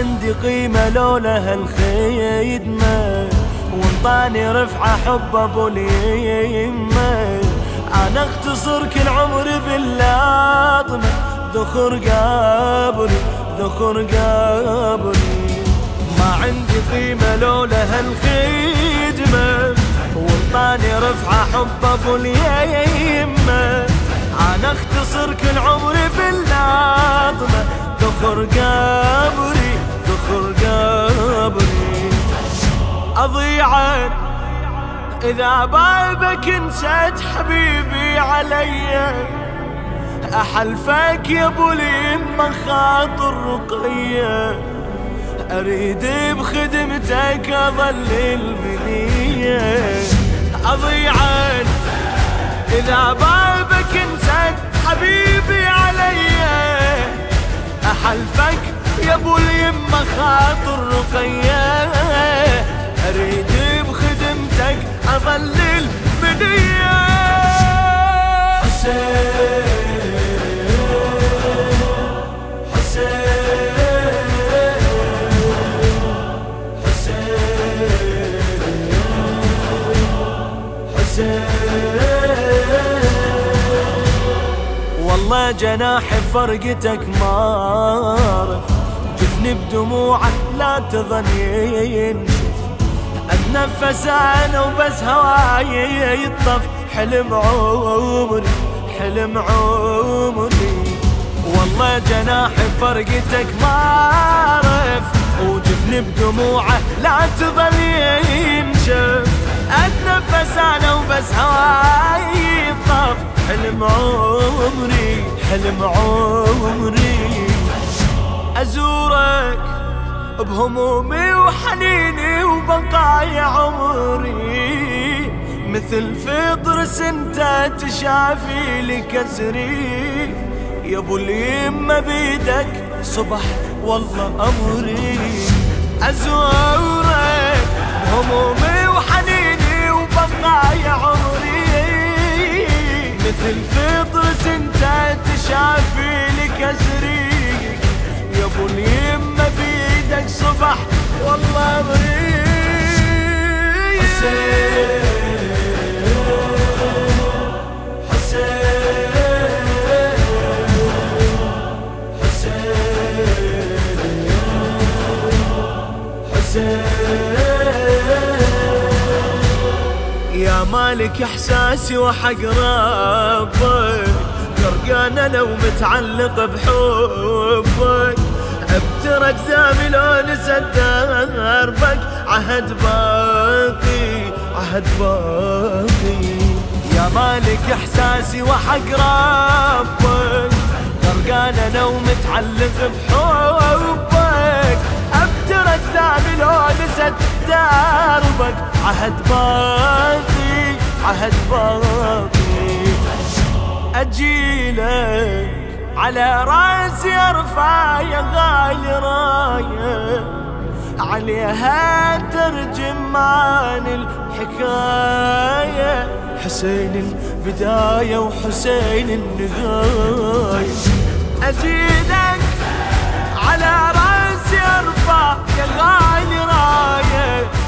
عندي قيمة لولا هالخيدمة وانطاني رفعة حب أبو اليمة. أنا اختصر كل عمري باللاطمة ذخر قابلي ذخر قابلي ما عندي قيمة لولا هالخدمة وانطاني رفعة حب أبو اليمة. أنا اختصر كل عمري باللاطمة ذخر قابلي ذخر قابلي اضيعك إذا بابك نسيت حبيبي علي. أحلفك يا أبو اليمه خاطر رقيه أريد بخدمتك أظل المنيه اضيعك إذا بابك نسيت حبيبي خاطر رقية أريد بخدمتك المنيه حسين والله جناحي فرقتك مارف جفني بدموعك لا تظن ينشف أتنفس أنا وبس هواي يطف. حلم عمري حلم عمري. والله جناحي فرقتك مارف وجفني بدموعه لا تظل ينشف أتنفس أنا وبس هواي يطف. حلم عمري حلم عمري. أزورك بهمومي وحنيني وبقايا عمري. مثل فطر سنت تشافي لي كسري يا أبو اليمه بيدك صبح والله أمري. أزورك بهمومي وحنيني وبقايا عمري. صبح والله أمري. حسين يا مالك إحساسي وحق ربك غرقان أنا ومتعلق بحبك. ابترك زامي لو نسد دربك عهد باقي عهد باقي. يا مالك إحساسي وحق ربك. غرقان أنا ومتعلق بحبك. ابترك زامي لو نسد دربك عهد باقي عهد باقي. أجيلك. على راسي يا غالي راية. عليها ترجم عن الحكاية. حسين البداية وحسين النهاية. اجيلك على راسي يا غالي راية.